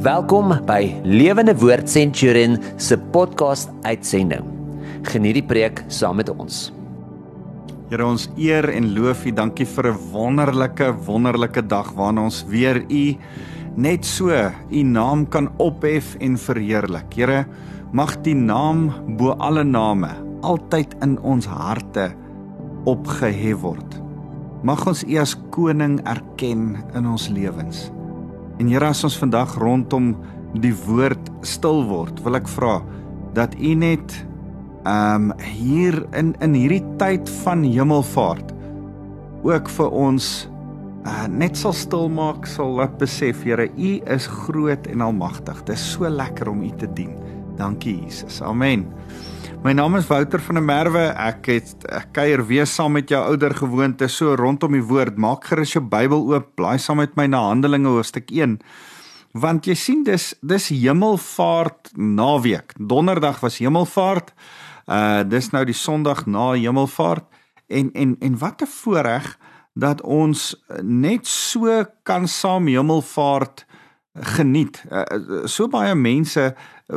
Welkom by Lewende Woord Centurion se podcast uitsending. Geniet die preek saam met ons. Here ons eer en loof U. Dankie vir 'n wonderlike wonderlike dag waarna ons weer U net so U naam kan ophef en verheerlik. Here, mag die naam bo alle name altyd in ons harte opgehef word. Mag ons U as koning erken in ons lewens. En Here as ons vandag rondom die woord stil word, wil ek vra dat U net ehm um, hier in in hierdie tyd van hemelvaart ook vir ons uh, net sal stil maak, sal laat besef Here, U is groot en almagtig. Dit is so lekker om U te dien. Dankie Jesus. Amen. My naam is Wouter van der Merwe. Ek het ek kuier weer saam met jou ouer gewoonte so rondom die woord. Maak gerus jou Bybel oop, blaai saam met my na Handelinge hoofstuk 1. Want jy sien dis dis Hemelvaart naweek. Donderdag was Hemelvaart. Uh dis nou die Sondag na Hemelvaart en en en wat 'n voorreg dat ons net so kan saam Hemelvaart geniet. Uh, so baie mense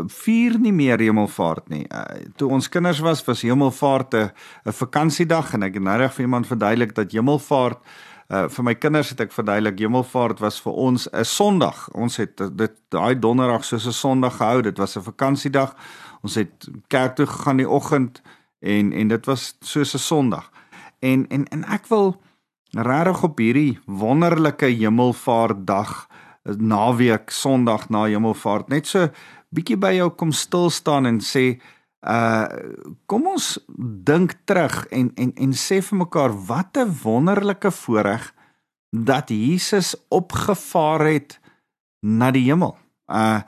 vier nie meer hemelvaart nie. Uh, toe ons kinders was, was hemelvaart 'n 'n vakansiedag en ek het nou reg vir iemand verduidelik dat hemelvaart uh, vir my kinders het ek verduidelik hemelvaart was vir ons 'n Sondag. Ons het dit daai donderdag soos 'n Sondag gehou. Dit was 'n vakansiedag. Ons het kerk toe gegaan die oggend en en dit was soos 'n Sondag. En en en ek wil regtig op hierdie wonderlike hemelvaartdag naweek Sondag na hemelvaart net so bietjie by jou kom stil staan en sê uh kom ons dink terug en en en sê vir mekaar wat 'n wonderlike voorreg dat Jesus opgevaar het na die hemel. Uh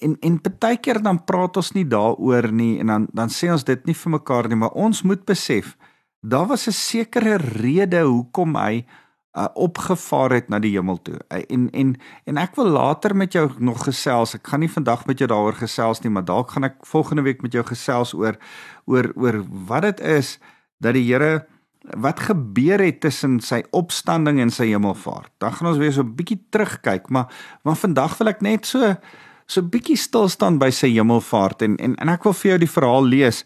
en en baie keer dan praat ons nie daaroor nie en dan dan sê ons dit nie vir mekaar nie, maar ons moet besef daar was 'n sekere rede hoekom hy uh, opgevaar het na die hemel toe. Uh, en en en ek wil later met jou nog gesels. Ek gaan nie vandag met jou daaroor gesels nie, maar dalk gaan ek volgende week met jou gesels oor oor oor wat dit is dat die Here wat gebeur het tussen sy opstanding en sy hemelvaart. Dan gaan ons weer so 'n bietjie terugkyk, maar maar vandag wil ek net so so 'n bietjie stil staan by sy hemelvaart en en en ek wil vir jou die verhaal lees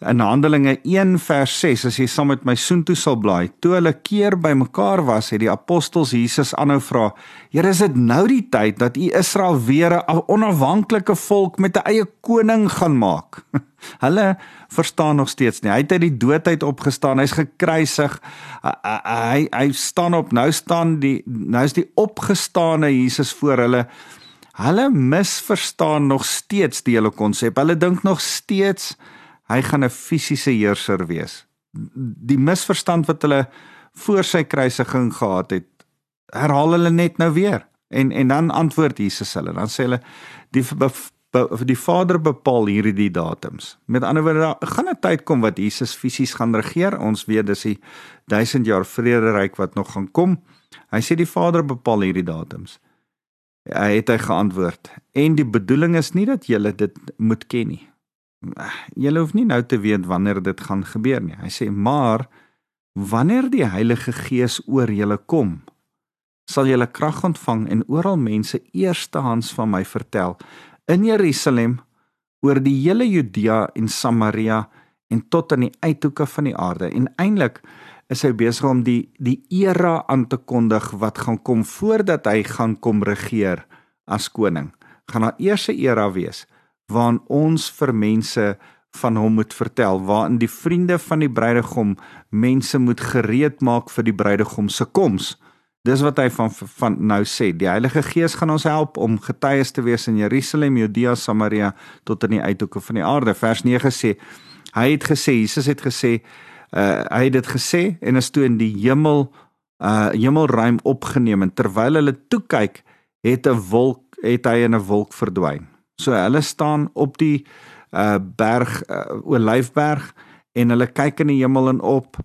in Handelinge 1 vers 6 as jy saam met my soontoe sal blaai. Toe hulle keer bymekaar was, het die apostels Jesus aanhou vra: "Here, is dit nou die tyd dat U Israel weer 'n onafhanklike volk met 'n eie koning gaan maak?" hulle verstaan nog steeds nie. Hy het uit die dood uit opgestaan. Hy's gekruisig. Hy hy staan op. Nou staan die nou is die opgestane Jesus voor hulle. Hulle misverstaan nog steeds die hele konsep. Hulle dink nog steeds hy gaan 'n fisiese heerser wees. Die misverstand wat hulle voor sy kruisiging gehad het, herhaal hulle net nou weer. En en dan antwoord Jesus hulle. Dan sê hulle die die Vader bepaal hierdie datums. Met ander woorde, daar gaan 'n tyd kom wat Jesus fisies gaan regeer. Ons weet dis die 1000 jaar vrederyk wat nog gaan kom. Hy sê die Vader bepaal hierdie datums. Hy het hy geantwoord. En die bedoeling is nie dat julle dit moet ken nie jy hoef nie nou te weet wanneer dit gaan gebeur nie. Hy sê maar wanneer die Heilige Gees oor julle kom, sal julle krag ontvang en oral mense eerstehands van my vertel in Jerusalem oor die hele Judea en Samaria en tot aan die uithoeke van die aarde. En eintlik is hy besig om die die era aan te kondig wat gaan kom voordat hy gaan kom regeer as koning. Gaan daar eers 'n era wees waarin ons vir mense van hom moet vertel waarin die vriende van die bruidegom mense moet gereed maak vir die bruidegom se koms. Dis wat hy van van nou sê. Die Heilige Gees gaan ons help om getuies te wees in Jerusalem, Judea, Samaria tot in die uithoeke van die aarde. Vers 9 sê hy het gesê Jesus het gesê uh, hy het dit gesê en is toe in die hemel uh hemelruim opgeneem en terwyl hulle toe kyk het 'n wolk het hy in 'n wolk verdwyn. So hulle staan op die uh berg uh, Olyfberg en hulle kyk in die hemel en op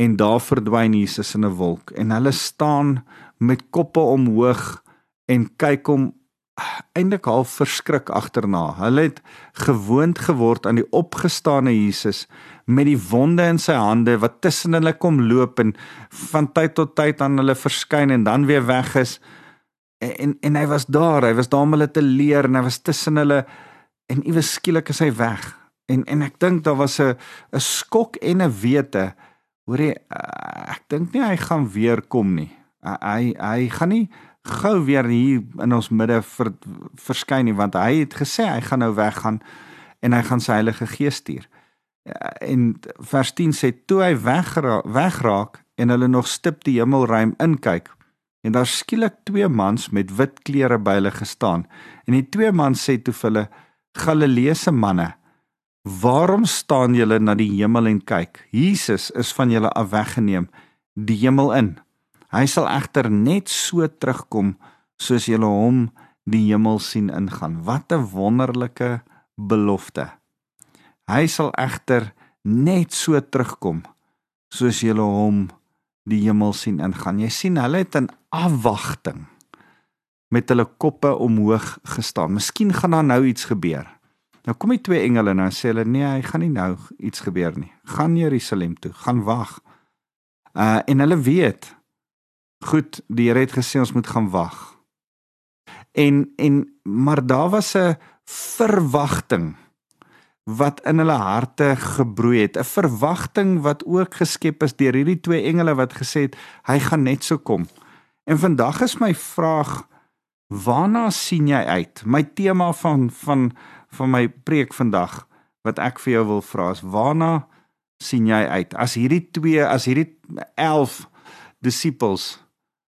en daar verdwyn Jesus in 'n wolk en hulle staan met koppe omhoog en kyk hom eintlik half verskrik agterna. Hulle het gewoond geword aan die opgestane Jesus met die wonde in sy hande wat tussen hulle kom loop en van tyd tot tyd aan hulle verskyn en dan weer weg is. En en hy was daar, hy was daar om hulle te leer en hy was tussen hulle en iewes skielik is hy weg. En en ek dink daar was 'n 'n skok en 'n wete. Hoorie, ek dink nie hy gaan weer kom nie. Hy hy gaan nie gou weer hier in ons midde ver, verskyn nie want hy het gesê hy gaan nou weggaan en hy gaan sy Heilige Gees stuur. En vers 10 sê toe hy wegraak wegraak en hulle nog stip die hemelruim inkyk en daar skielik twee mans met wit klere by hulle gestaan. En die twee mans sê toe vir hulle Galileese manne waarom staan julle na die hemel en kyk? Jesus is van julle af weggeneem die hemel in. Hy sal egter net so terugkom soos julle hom die hemel sien ingaan. Wat 'n wonderlike belofte. Hy sal egter net so terugkom soos julle hom die hemel sien ingaan. Jy sien hulle het in afwagting met hulle koppe omhoog gestaan. Miskien gaan daar nou iets gebeur. Nou kom die twee engele nou sê hulle nee, hy gaan nie nou iets gebeur nie. Gaan Jerusalem toe, gaan wag. Uh en hulle weet goed, die Here het gesê ons moet gaan wag. En en maar daar was 'n verwagting wat in hulle harte gebroei het, 'n verwagting wat ook geskep is deur hierdie twee engele wat gesê het hy gaan net so kom. En vandag is my vraag waarna sien jy uit? My tema van van van my preek vandag wat ek vir jou wil vra is waarna sien jy uit? As hierdie twee, as hierdie 11 disippels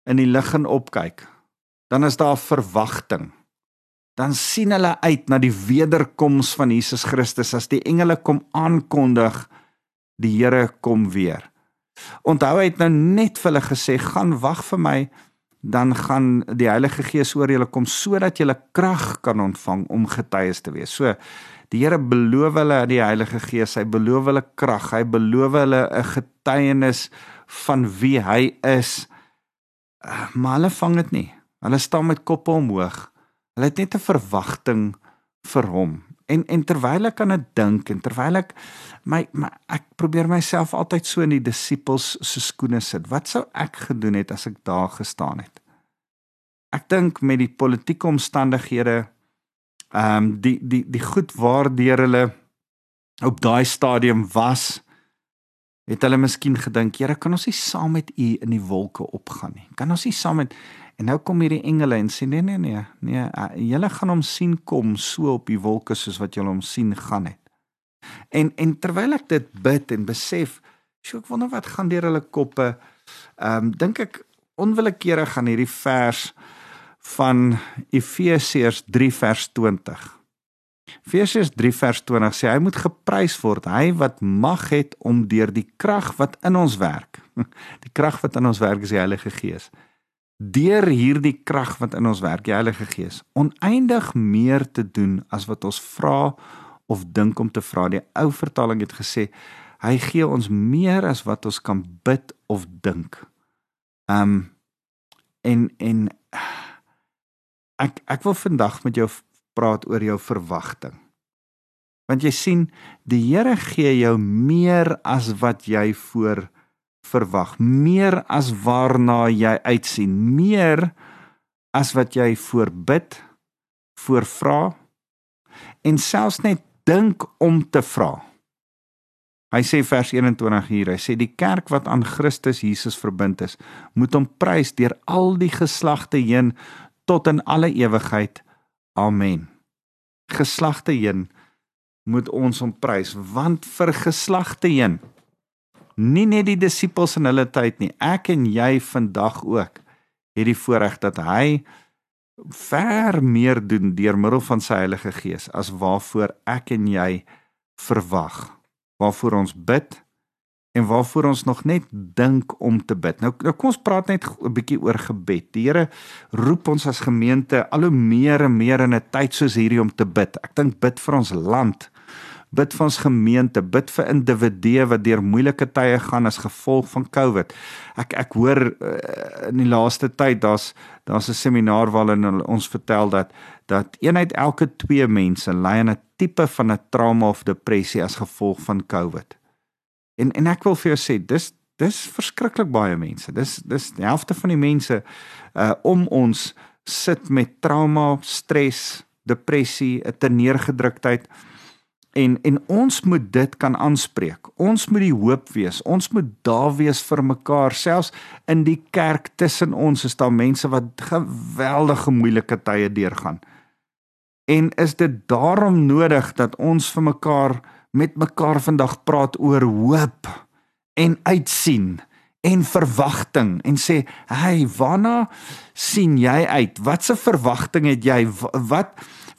in die lig gaan opkyk, dan is daar verwagting dan sien hulle uit na die wederkoms van Jesus Christus as die engele kom aankondig die Here kom weer. Onthou hy het nou net vir hulle gesê gaan wag vir my dan gaan die Heilige Gees oor julle kom sodat julle krag kan ontvang om getuies te wees. So die Here beloof hulle die Heilige Gees, hy beloof hulle krag, hy beloof hulle 'n getuienis van wie hy is. Maar hulle vang dit nie. Hulle staan met koppe omhoog. Hulle het net 'n verwagting vir hom. En en terwyl ek aan dit dink en terwyl ek my, my ek probeer myself altyd so in die disippels se skoene sit. Wat sou ek gedoen het as ek daar gestaan het? Ek dink met die politieke omstandighede ehm um, die die die goed waardeur hulle op daai stadium was het hulle miskien gedink, Here, kan ons nie saam met U in die wolke opgaan nie? Kan ons nie saam met En nou kom hierdie engele en sê nee nee nee, nee, julle gaan hom sien kom so op die wolke soos wat julle hom sien gaan het. En en terwyl ek dit bid en besef, sjoe ek wonder wat gaan deur hulle koppe. Ehm um, dink ek onwillekeurig aan hierdie vers van Efesiërs 3 vers 20. Efesiërs 3 vers 20 sê hy moet geprys word, hy wat mag het om deur die krag wat in ons werk. Die krag wat in ons werk is die Heilige Gees deur hierdie krag wat in ons werk, die Heilige Gees, oneindig meer te doen as wat ons vra of dink om te vra. Die ou vertaling het gesê hy gee ons meer as wat ons kan bid of dink. Um en en ek ek wil vandag met jou praat oor jou verwagting. Want jy sien, die Here gee jou meer as wat jy voor verwag, meer as waarna jy uitsien, meer as wat jy voorbid, voorvra en selfs net dink om te vra. Hy sê vers 21 hier, hy sê die kerk wat aan Christus Jesus verbind is, moet hom prys deur al die geslagte heen tot in alle ewigheid. Amen. Geslagte heen moet ons hom prys want vir geslagte heen nie net die disippels in hulle tyd nie, ek en jy vandag ook het die voorreg dat hy ver meer doen deur middel van sy Heilige Gees as waarvoor ek en jy verwag. Waarvoor ons bid en waarvoor ons nog net dink om te bid. Nou, nou kom ons praat net 'n bietjie oor gebed. Die Here roep ons as gemeente al hoe meer en meer in 'n tyd soos hierdie om te bid. Ek dink bid vir ons land bid vir ons gemeente, bid vir individue wat deur moeilike tye gaan as gevolg van COVID. Ek ek hoor uh, in die laaste tyd daar's daar's 'n seminaar waarin ons vertel dat dat een uit elke twee mense ly aan 'n tipe van 'n trauma of depressie as gevolg van COVID. En en ek wil vir jou sê, dis dis verskriklik baie mense. Dis dis die helfte van die mense uh om ons sit met trauma, stres, depressie, 'n teneergedruktheid en en ons moet dit kan aanspreek. Ons moet die hoop wees. Ons moet daar wees vir mekaar. Selfs in die kerk tussen ons is daar mense wat geweldige moeilike tye deurgaan. En is dit daarom nodig dat ons vir mekaar met mekaar vandag praat oor hoop en uitsien en verwagting en sê, "Hey, waarna sien jy uit? Watse verwagting het jy? Wat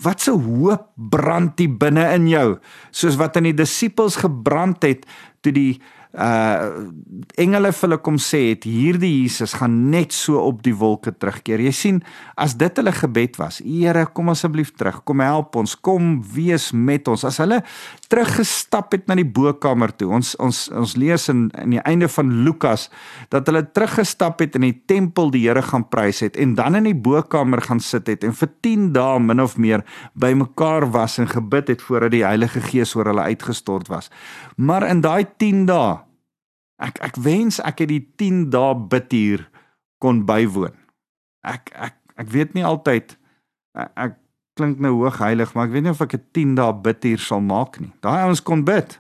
wat se hoop brand die binne in jou soos wat aan die disippels gebrand het toe die uh engele vir hulle kom sê het hierdie Jesus gaan net so op die wolke terugkeer. Jy sien, as dit hulle gebed was, Here, kom asseblief terug. Kom help ons. Kom wees met ons. As hulle teruggestap het na die bokkamer toe. Ons ons ons lees in in die einde van Lukas dat hulle teruggestap het in die tempel die Here gaan prys het en dan in die bokkamer gaan sit het en vir 10 dae min of meer bymekaar was en gebid het voordat die Heilige Gees oor hulle uitgestort was. Maar in daai 10 dae Ek ek wens ek het die 10 dae bidtuur kon bywoon. Ek ek ek weet nie altyd ek, ek klink nou hoog heilig, maar ek weet nie of ek 'n 10 dae bidtuur sal maak nie. Daai ouens kon bid.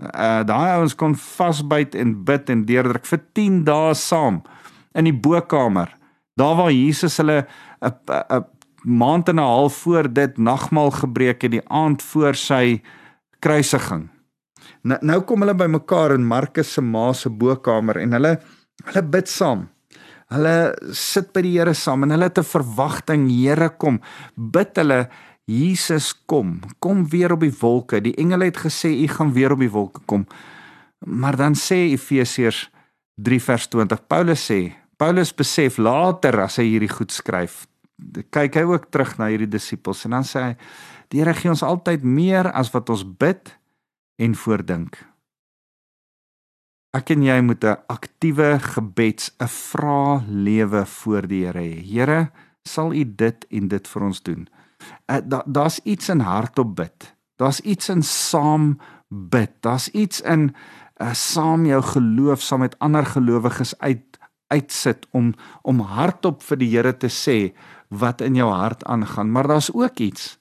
Uh daai ouens kon vasbyt en bid en deurdruk vir 10 dae saam in die bokkamer. Daar waar Jesus hulle 'n 'n maand en 'n half voor dit nagmaal gebreek het die aand voor sy kruisiging. Nou, nou kom hulle by mekaar in Markus se ma se bokkamer en hulle hulle bid saam. Hulle sit by die Here saam en hulle het 'n verwagting, Here kom. Bid hulle Jesus kom. Kom weer op die wolke. Die engele het gesê u gaan weer op die wolke kom. Maar dan sê Efesiërs 3 vers 20. Paulus sê, Paulus besef later as hy hierdie goed skryf, kyk hy ook terug na hierdie disippels en dan sê hy die Here gee ons altyd meer as wat ons bid en voordink. Ek en jy moet 'n aktiewe gebeds, 'n vra lewe voor die Here hê. Here, sal U dit en dit vir ons doen? Uh, Daar's da iets in hardop bid. Daar's iets in saam bid. Daar's iets in uh, saam jou geloof saam met ander gelowiges uit uitsit om om hardop vir die Here te sê wat in jou hart aangaan, maar daar's ook iets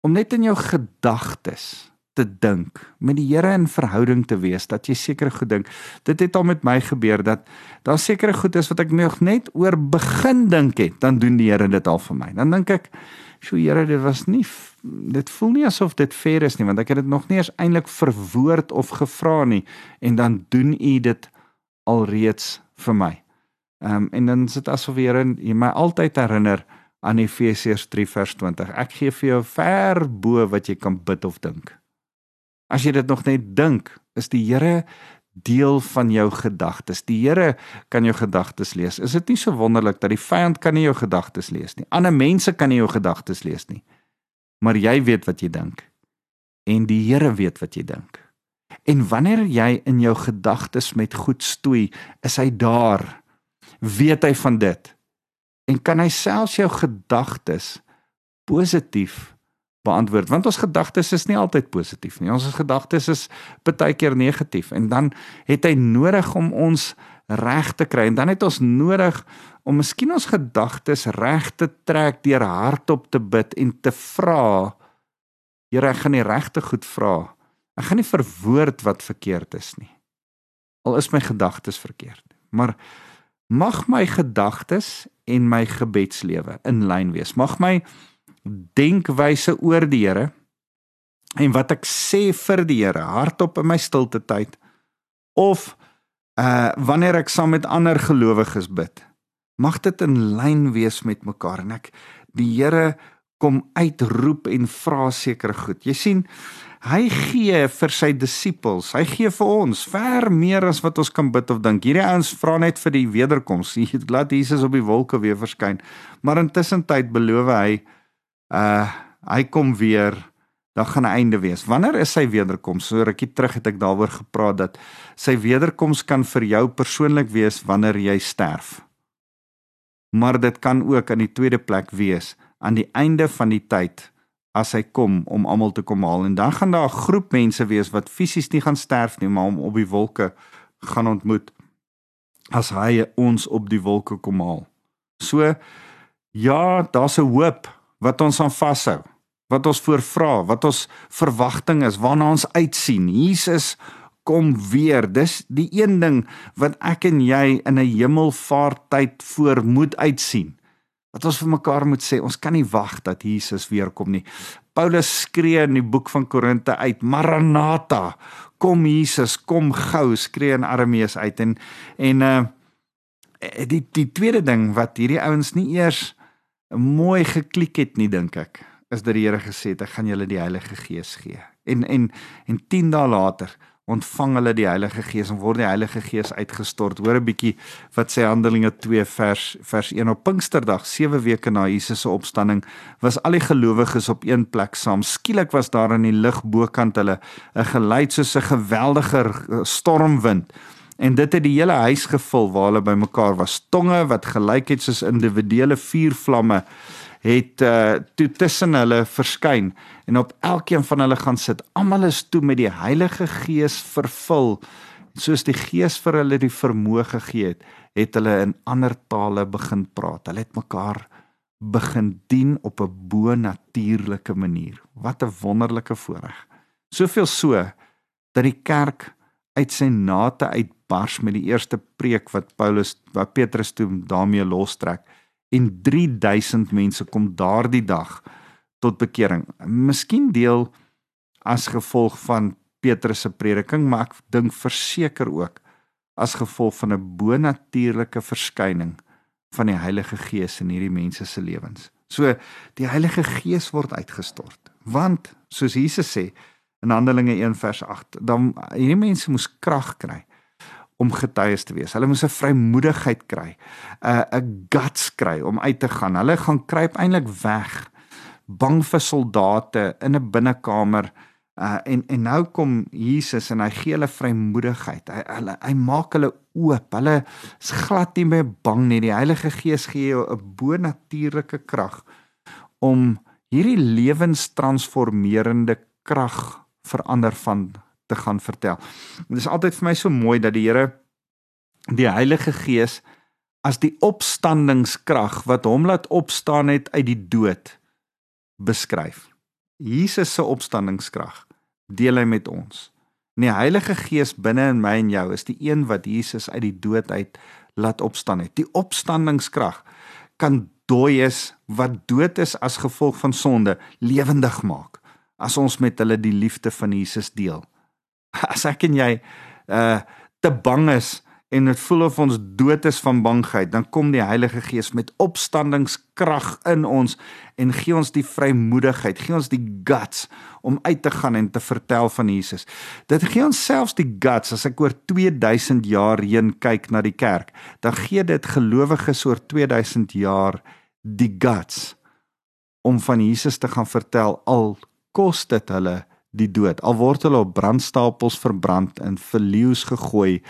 om net in jou gedagtes te dink, met die Here in verhouding te wees, dat jy sekere goed dink. Dit het al met my gebeur dat daar sekere goed is wat ek nog net oor begin dink het, dan doen die Here dit al vir my. Dan dink ek, "Sjoe Here, dit was nie dit voel nie asof dit fair is nie, want ek het dit nog nie eens eintlik verwoord of gevra nie en dan doen U dit alreeds vir my." Ehm um, en dan sit asof die Here my altyd herinner aan Efesiërs 3 vers 20. Ek gee vir jou ver bo wat jy kan bid of dink. As jy dit nog net dink, is die Here deel van jou gedagtes. Die Here kan jou gedagtes lees. Is dit nie so wonderlik dat die vyand kan nie jou gedagtes lees nie. Ander mense kan nie jou gedagtes lees nie. Maar jy weet wat jy dink. En die Here weet wat jy dink. En wanneer jy in jou gedagtes met goed stoei, is hy daar. Weet hy van dit? En kan hy selfs jou gedagtes positief beantwoord want ons gedagtes is nie altyd positief nie. Ons gedagtes is baie keer negatief en dan het hy nodig om ons reg te kry en dan het ons nodig om miskien ons gedagtes reg te trek deur hardop te bid en te vra Here, ek gaan die regte goed vra. Ek gaan nie verwoord wat verkeerd is nie. Al is my gedagtes verkeerd. Maar mag my gedagtes en my gebedslewe in lyn wees. Mag my denkwyse oor die Here en wat ek sê vir die Here hardop in my stilte tyd of uh wanneer ek saam met ander gelowiges bid mag dit in lyn wees met mekaar en ek die Here kom uitroep en vra sekere goed. Jy sien hy gee vir sy disippels hy gee vir ons ver meer as wat ons kan bid of dink. Hierdie ouens vra net vir die wederkoms laat Jesus op die wolke weer verskyn. Maar intussen tyd beloof hy uh hy kom weer dan gaan 'n einde wees. Wanneer is sy wederkoms? So rukkie terug het ek daaroor gepraat dat sy wederkoms kan vir jou persoonlik wees wanneer jy sterf. Maar dit kan ook aan die tweede plek wees aan die einde van die tyd as hy kom om almal te kom haal en dan gaan daar 'n groep mense wees wat fisies nie gaan sterf nie, maar om op die wolke gaan ontmoet as hy ons op die wolke kom haal. So Ja, daar's 'n hoop wat ons aan vashou. Wat ons voorvra, wat ons verwagting is, waarna ons uitsien. Jesus kom weer. Dis die een ding wat ek en jy in 'n hemelvaarttyd voor moet uitsien. Wat ons vir mekaar moet sê, ons kan nie wag dat Jesus weer kom nie. Paulus skree in die boek van Korinte uit, Maranatha, kom Jesus, kom gou, skree in Aramees uit en en uh die die tweede ding wat hierdie ouens nie eers mooi geklik het nie dink ek is dat die Here gesê het ek gaan julle die Heilige Gees gee. En en en 10 dae later ontvang hulle die Heilige Gees en word die Heilige Gees uitgestort. Hoor 'n bietjie wat sê Handelinge 2 vers vers 1 op Pinksterdag, 7 weke na Jesus se opstanding, was al die gelowiges op een plek saam. Skielik was daar in die lug bokant hulle 'n geluid soos 'n geweldige stormwind. En dit het die hele huis gevul waar hulle bymekaar was. Tonge wat gelyk het soos individuele vuurvlamme het uh, toe tussen hulle verskyn en op elkeen van hulle gaan sit. Almal is toe met die Heilige Gees vervul. Soos die Gees vir hulle die vermoë gegee het, het hulle in ander tale begin praat. Hulle het mekaar begin dien op 'n bo-natuurlike manier. Wat 'n wonderlike voorreg. Soveel so dat die kerk uit sy nate uitbars met die eerste preek wat Paulus wat Petrus toe daarmee lostrek en 3000 mense kom daardie dag tot bekering. Miskien deel as gevolg van Petrus se prediking, maar ek dink verseker ook as gevolg van 'n bonatuurlike verskyning van die Heilige Gees in hierdie mense se lewens. So die Heilige Gees word uitgestort. Want soos Jesus sê in Handelinge 1 vers 8, dan hierdie mense moes krag kry om getuies te wees. Hulle moes 'n vrymoedigheid kry, 'n 'n guts kry om uit te gaan. Hulle gaan kruip eintlik weg, bang vir soldate in 'n binnekamer. Uh, en en nou kom Jesus en hy gee hulle vrymoedigheid. Hy hulle hy maak hulle oop. Hulle is glad nie meer bang nie. Die Heilige Gees gee jou 'n bonatuurlike krag om hierdie lewenstransformerende krag verander van te gaan vertel. Dit is altyd vir my so mooi dat die Here die Heilige Gees as die opstandingskrag wat hom laat opstaan het uit die dood beskryf. Jesus se opstandingskrag deel hy met ons. En die Heilige Gees binne in my en jou is die een wat Jesus uit die dood uit laat opstaan het. Die opstandingskrag kan dooies wat dood is as gevolg van sonde lewendig maak as ons met hulle die liefde van Jesus deel. as ek en jy uh te bang is en dit voel of ons dood is van bangheid, dan kom die Heilige Gees met opstandingskrag in ons en gee ons die vrymoedigheid, gee ons die guts om uit te gaan en te vertel van Jesus. Dit gee ons selfs die guts as ek oor 2000 jaar heen kyk na die kerk, dan gee dit gelowiges oor 2000 jaar die guts om van Jesus te gaan vertel al kos dit hulle die dood. Al word hulle op brandstapels verbrand en vir leeu's gegooi,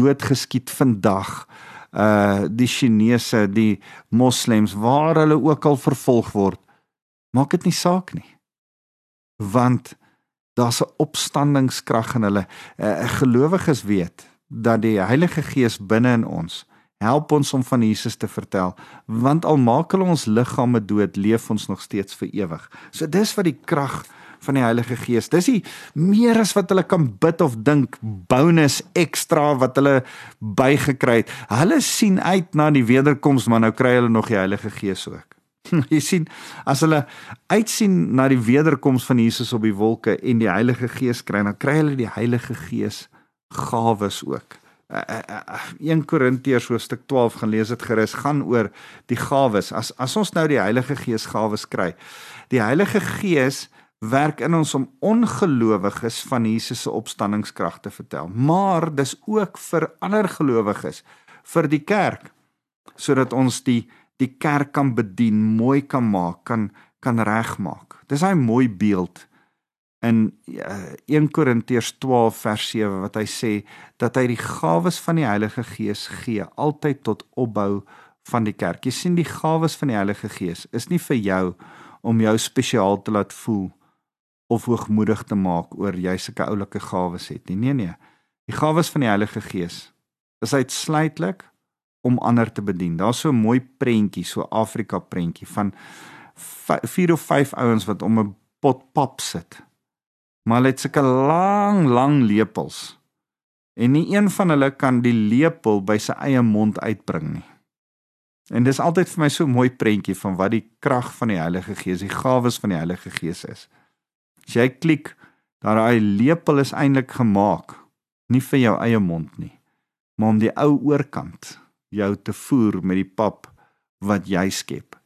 doodgeskiet vandag. Uh die Chinese, die moslems waar hulle ook al vervolg word, maak dit nie saak nie. Want daar's 'n opstandingskrag in hulle. Uh, gelowiges weet dat die Heilige Gees binne in ons help ons om van Jesus te vertel want al maak hulle ons liggame dood leef ons nog steeds vir ewig. So dis wat die krag van die Heilige Gees. Dis nie meer as wat hulle kan bid of dink bonus ekstra wat hulle bygekry het. Hulle sien uit na die wederkoms, maar nou kry hulle nog die Heilige Gees ook. Jy sien, as hulle uitsien na die wederkoms van Jesus op die wolke en die Heilige Gees kry, dan kry hulle die Heilige Gees gawes ook. 1 Korintiërs hoofstuk 12 gaan lees dit gerus gaan oor die gawes. As as ons nou die Heilige Gees gawes kry. Die Heilige Gees werk in ons om ongelowiges van Jesus se opstanningskrag te vertel, maar dis ook vir ander gelowiges, vir die kerk, sodat ons die die kerk kan bedien, mooi kan maak, kan kan regmaak. Dis 'n mooi beeld in uh, 1 Korintiërs 12 vers 7 wat hy sê dat hy die gawes van die Heilige Gees gee altyd tot opbou van die kerk. Jy sien die gawes van die Heilige Gees is nie vir jou om jou spesiaal te laat voel of hoogmoedig te maak oor jy sulke oulike gawes het nie. Nee nee. Die gawes van die Heilige Gees is uitsluitlik om ander te bedien. Daar's so 'n mooi prentjie, so Afrika prentjie van vier of vyf ouens wat om 'n pot pap sit. Maar hulle het sulke lang, lang lepels. En nie een van hulle kan die lepel by sy eie mond uitbring nie. En dis altyd vir my so 'n mooi prentjie van wat die krag van die Heilige Gees, die gawes van die Heilige Gees is. As jy klik, daai lepel is eintlik gemaak nie vir jou eie mond nie, maar om die ou oorkant jou te voer met die pap wat jy skep.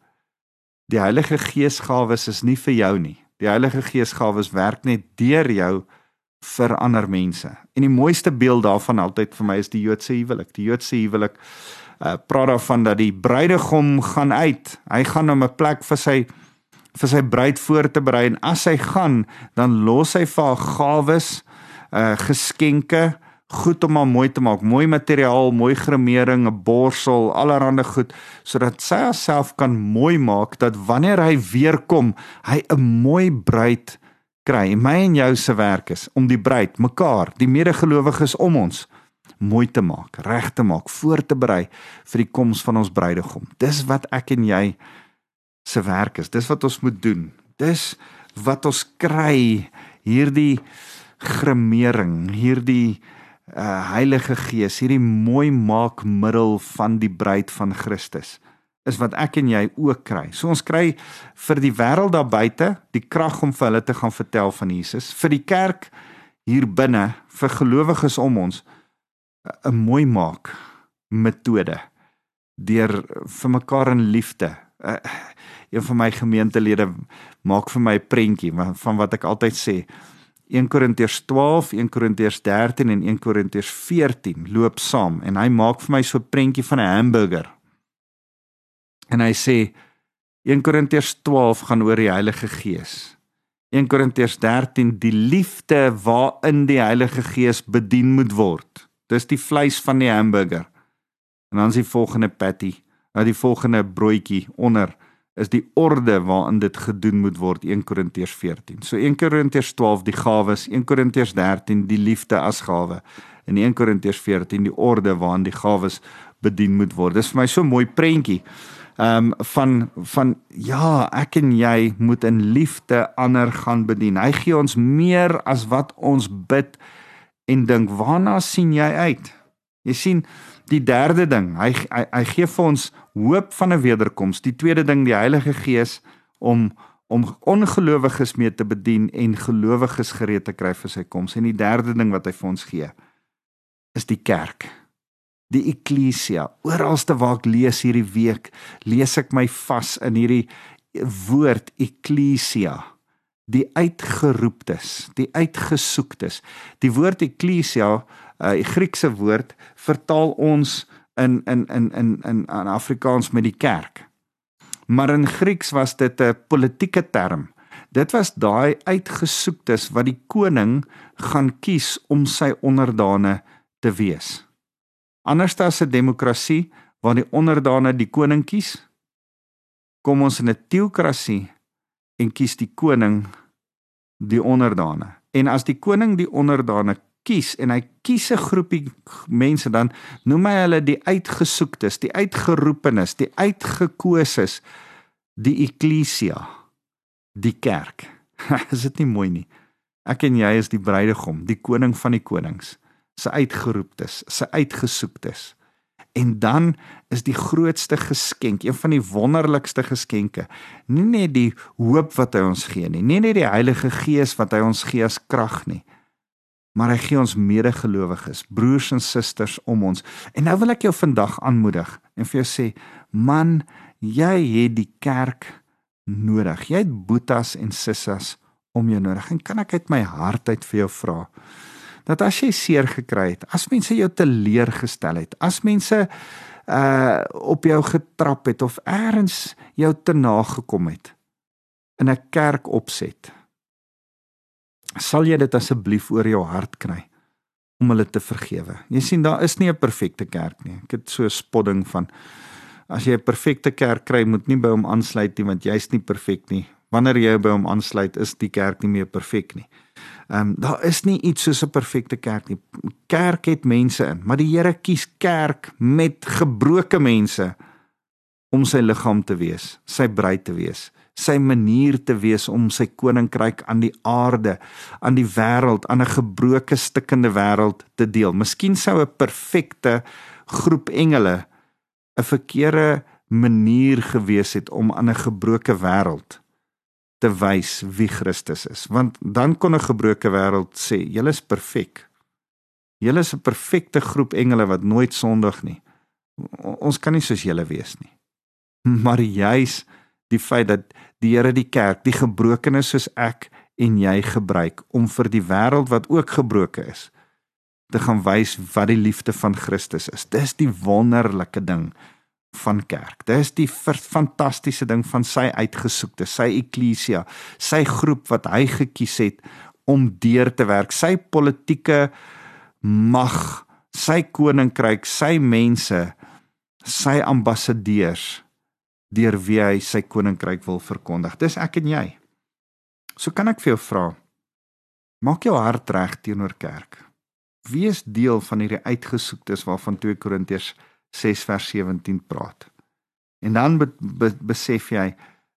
Die Heilige Gees gawes is nie vir jou nie. Die Heilige Gees gawes werk net deur jou vir ander mense. En die mooiste beeld daarvan altyd vir my is die Joodse huwelik. Die Joodse huwelik uh praat daarvan dat die bruidegom gaan uit. Hy gaan na 'n plek vir sy vir sy bruid voor te berei en as hy gaan, dan los hy vir haar gawes, uh geskenke, goed om haar mooi te maak, mooi materiaal, mooi gremering, 'n borsel, allerlei goed sodat sy haarself kan mooi maak dat wanneer hy weer kom, hy 'n mooi bruid kry. My en jou se werk is om die bruid, mekaar, die medegelowiges om ons mooi te maak, reg te maak, voor te berei vir die koms van ons bruidegom. Dis wat ek en jy se werk is. Dis wat ons moet doen. Dis wat ons kry hierdie gremering, hierdie uh, Heilige Gees, hierdie mooi maakmiddel van die bruid van Christus is wat ek en jy ook kry. So ons kry vir die wêreld daar buite die krag om vir hulle te gaan vertel van Jesus, vir die kerk hier binne, vir gelowiges om ons 'n mooi maak metode deur vir mekaar in liefde. Uh, een van my gemeentelede maak vir my 'n prentjie van wat ek altyd sê. 1 Korintiërs 12, 1 Korintiërs 13 en 1 Korintiërs 14 loop saam en hy maak vir my so 'n prentjie van 'n hamburger. En hy sê 1 Korintiërs 12 gaan oor die Heilige Gees. 1 Korintiërs 13 die liefde waarin die Heilige Gees bedien moet word. Dis die vleis van die hamburger. En dan is die volgende patty, nou die volgende broodjie onder is die orde waarin dit gedoen moet word 1 Korintiërs 14. So 1 Korintiërs 12 die gawes, 1 Korintiërs 13 die liefde as gawe en 1 Korintiërs 14 die orde waarin die gawes bedien moet word. Dis vir my so 'n mooi prentjie. Ehm um, van van ja, ek en jy moet in liefde ander gaan bedien. Hy gee ons meer as wat ons bid en dink. Waarna sien jy uit? Jy sien die derde ding, hy hy, hy gee vir ons hoop van 'n wederkoms. Die tweede ding, die Heilige Gees om om ongelowiges mee te bedien en gelowiges gereed te kry vir sy koms. En die derde ding wat hy vir ons gee, is die kerk. Die eklesia. Oralste waar ek lees hierdie week, lees ek my vas in hierdie woord eklesia die uitgeroeptes, die uitgesoektes. Die woord eklesia, uh, Griekse woord, vertaal ons in in in in in in Afrikaans met die kerk. Maar in Grieks was dit 'n politieke term. Dit was daai uitgesoektes wat die koning gaan kies om sy onderdane te wees. Anders as 'n demokrasie waar die onderdane die koning kies, kom ons in 'n teokrasie en kies die koning die onderdane. En as die koning die onderdane kies en hy kies 'n groepie mense dan noem hy hulle die uitgesoektes, die uitgeroepenes, die uitgekoses, die eklesia, die kerk. is dit nie mooi nie? Ek en jy is die bruidegom, die koning van die konings, se uitgeroeptes, se uitgesoektes. En dan is die grootste geskenk, een van die wonderlikste geskenke, nie net die hoop wat hy ons gee nie, nie net die Heilige Gees wat hy ons gee as krag nie, maar hy gee ons medegelowiges, broers en susters om ons. En nou wil ek jou vandag aanmoedig en vir jou sê, man, jy het die kerk nodig. Jy het boetas en sissas om jou nodig. En kan ek uit my hart uit vir jou vra dat as jy seer gekry het, as mense jou teleurgestel het, as mense uh op jou getrap het of eers jou te nagekom het in 'n kerk opset sal jy dit asseblief oor jou hart kry om hulle te vergewe. Jy sien daar is nie 'n perfekte kerk nie. Ek het so 'n spodding van as jy 'n perfekte kerk kry, moet nie by hom aansluit nie want jy's nie perfek nie, wanneer jy by hom aansluit, is die kerk nie meer perfek nie. Ehm um, daar is nie iets soos 'n perfekte kerk nie. Kerk het mense in, maar die Here kies kerk met gebroke mense om sy liggaam te wees, sy bruid te wees, sy manier te wees om sy koninkryk aan die aarde, aan die wêreld, aan 'n gebroke stikkende wêreld te deel. Miskien sou 'n perfekte groep engele 'n verkeerde manier gewees het om aan 'n gebroke wêreld te wys wie Christus is. Want dan kon 'n gebroke wêreld sê, "Julle is perfek. Julle is 'n perfekte groep engele wat nooit sondig nie. Ons kan nie soos julle wees nie." Maar juis die feit dat die Here die kerk, die gebrokenes soos ek en jy gebruik om vir die wêreld wat ook gebroke is te gaan wys wat die liefde van Christus is. Dis die wonderlike ding van kerk. Dis die fantastiese ding van sy uitgesoekte, sy eklesia, sy groep wat hy gekies het om deur te werk, sy politieke mag, sy koninkryk, sy mense, sy ambassadeurs deur wie hy sy koninkryk wil verkondig. Dis ek en jy. So kan ek vir jou vra, maak jou hart reg teenoor kerk. Wie is deel van hierdie uitgesoektes waarvan 2 Korintiërs 6 vers 17 praat. En dan be, be, besef jy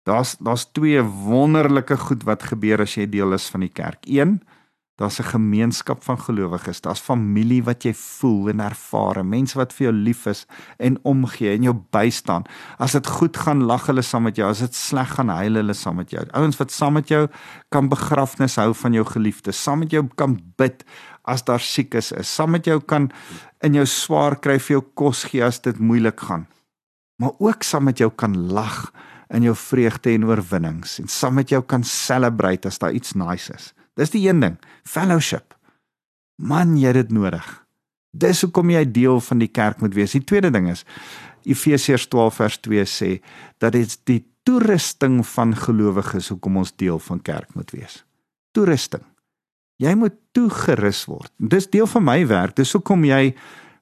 daar's daar's twee wonderlike goed wat gebeur as jy deel is van die kerk. Een, daar's 'n gemeenskap van gelowiges. Daar's familie wat jy voel en ervaar, mense wat vir jou lief is en omgee en jou bystaan. As dit goed gaan, lag hulle saam met jou. As dit sleg gaan, huil hulle saam met jou. Ouens wat saam met jou kan begrafnis hou van jou geliefdes, saam met jou kan bid as daar siekes is, saam met jou kan in jou swaar kry vir jou kos gee as dit moeilik gaan. Maar ook saam met jou kan lag in jou vreugde en oorwinnings en saam met jou kan celebrate as daar iets nice is. Dis die een ding, fellowship. Man, jy het dit nodig. Dis hoekom jy deel van die kerk moet wees. Die tweede ding is Efesiërs 12 vers 2 sê dat dit die toerusting van gelowiges hoekom ons deel van kerk moet wees. Toerusting. Jy moet toegerus word. Dis deel van my werk. Dis hoekom jy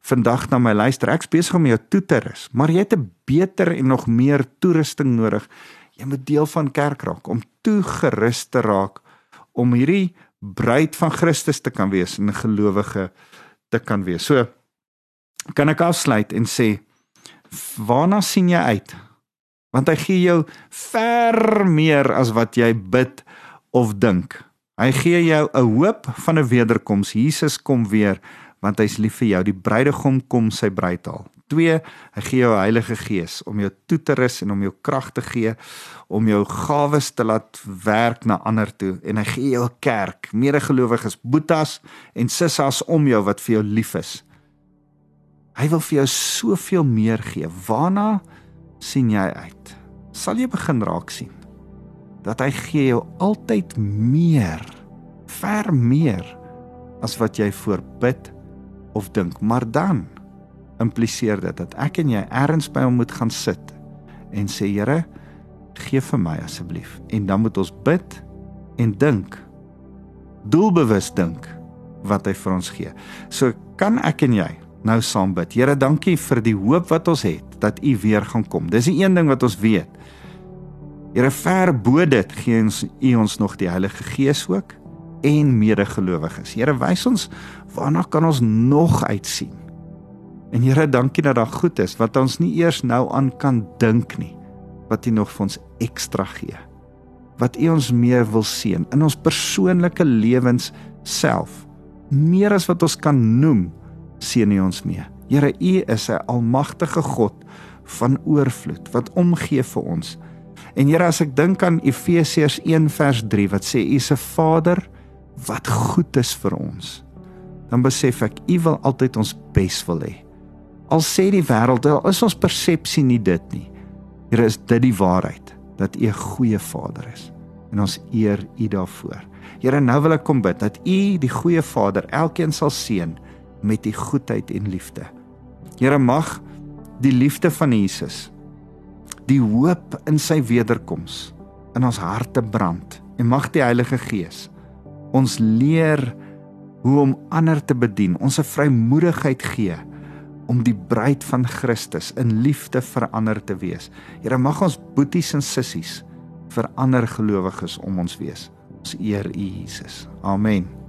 vandag na my luister. Ek's besig om jou toe te rus, maar jy het 'n beter en nog meer toerusting nodig. Jy moet deel van kerk raak om toegerus te raak om hierdie bruid van Christus te kan wees en 'n gelowige te kan wees. So kan ek afsluit en sê waarna sien jy uit? Want hy gee jou ver meer as wat jy bid of dink. Hy gee jou 'n hoop van 'n wederkoms. Jesus kom weer want hy's lief vir jou. Die bruidegom kom sy bruid haal. 2. Hy gee jou Heilige Gees om jou toe te rus en om jou krag te gee om jou gawes te laat werk na ander toe en hy gee jou 'n kerk, medegelowiges, boetas en sissas om jou wat vir jou lief is. Hy wil vir jou soveel meer gee. Waarna sien jy uit? Sal jy begin raak sien? dat hy gee jou altyd meer, ver meer as wat jy voorbid of dink. Maar dan impliseer dit dat ek en jy ergens by hom moet gaan sit en sê Here, gee vir my asseblief. En dan moet ons bid en dink. Doelbewus dink wat hy vir ons gee. So kan ek en jy nou saam bid. Here, dankie vir die hoop wat ons het dat U weer gaan kom. Dis die een ding wat ons weet. Here ver bo dit gee ons U ons nog die Heilige Gees ook en medegelowiges. Here wys ons waarna kan ons nog uitsien. En Here dankie dat daar goed is wat ons nie eers nou aan kan dink nie. Wat U nog vir ons ekstra gee. Wat U ons meer wil seën in ons persoonlike lewens self. Meer as wat ons kan noem, seën U ons mee. Here U is 'n almagtige God van oorvloed wat omgee vir ons. En Here, as ek dink aan Efesiërs 1 vers 3 wat sê U 'n Vader wat goed is vir ons, dan besef ek U wil altyd ons bes wil hê. Al sê die wêreld, al is ons persepsie nie dit nie. Here, is dit die waarheid dat U 'n goeie Vader is en ons eer U daarvoor. Here, nou wil ek kom bid dat U die goeie Vader elkeen sal seën met U goedheid en liefde. Here, mag die liefde van Jesus die hoop in sy wederkoms in ons harte brand en mag die Heilige Gees ons leer hoe om ander te bedien, ons 'n vrymoedigheid gee om die bruid van Christus in liefde vir ander te wees. Here mag ons boeties en sissies vir ander gelowiges om ons wees. Ons eer U Jesus. Amen.